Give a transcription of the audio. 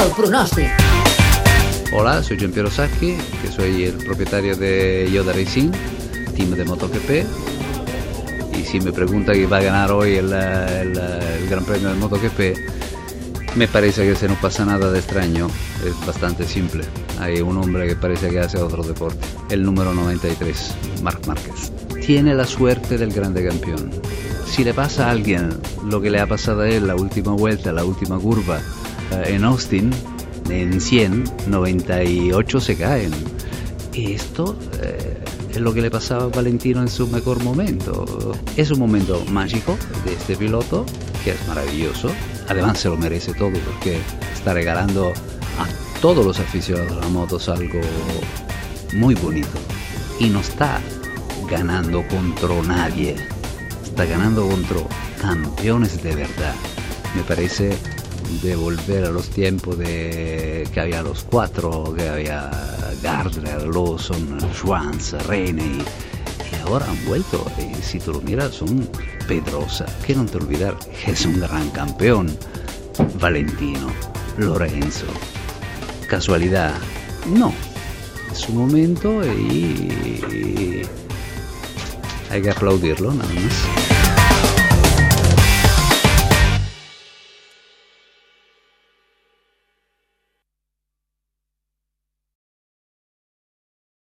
Mal pronóstico. Hola, soy Giampiero Sacchi, que soy el propietario de Yoda Racing, team de MotoGP. Y si me pregunta quién va a ganar hoy el, el- el Gran Premio del MotoGP, me parece que si no pasa nada de extraño, es bastante simple. Hay un hombre que parece que hace otro deporte, el número 93, Marc Márquez. Tiene la suerte del grande campeón. Si le pasa a alguien lo que le ha pasado a él la última vuelta, la última curva eh, en Austin, en 100, 98 se caen. Y esto eh, es lo que le pasaba a Valentino en su mejor momento. Es un momento mágico de este piloto, que es maravilloso. Además se lo merece todo porque está regalando a todos los aficionados a las motos algo muy bonito. Y no está ganando contra nadie. Está ganando contra campeones de verdad. Me parece de volver a los tiempos de que había los cuatro, que había Gardner, Lawson, Schwanz, Rene y, ahora han vuelto. Y si tú lo miras, son Pedrosa, que no te olvidar, es un gran campeón. Valentino, Lorenzo. ¿Casualidad? No. Es su momento y hay que aplaudirlo nada más.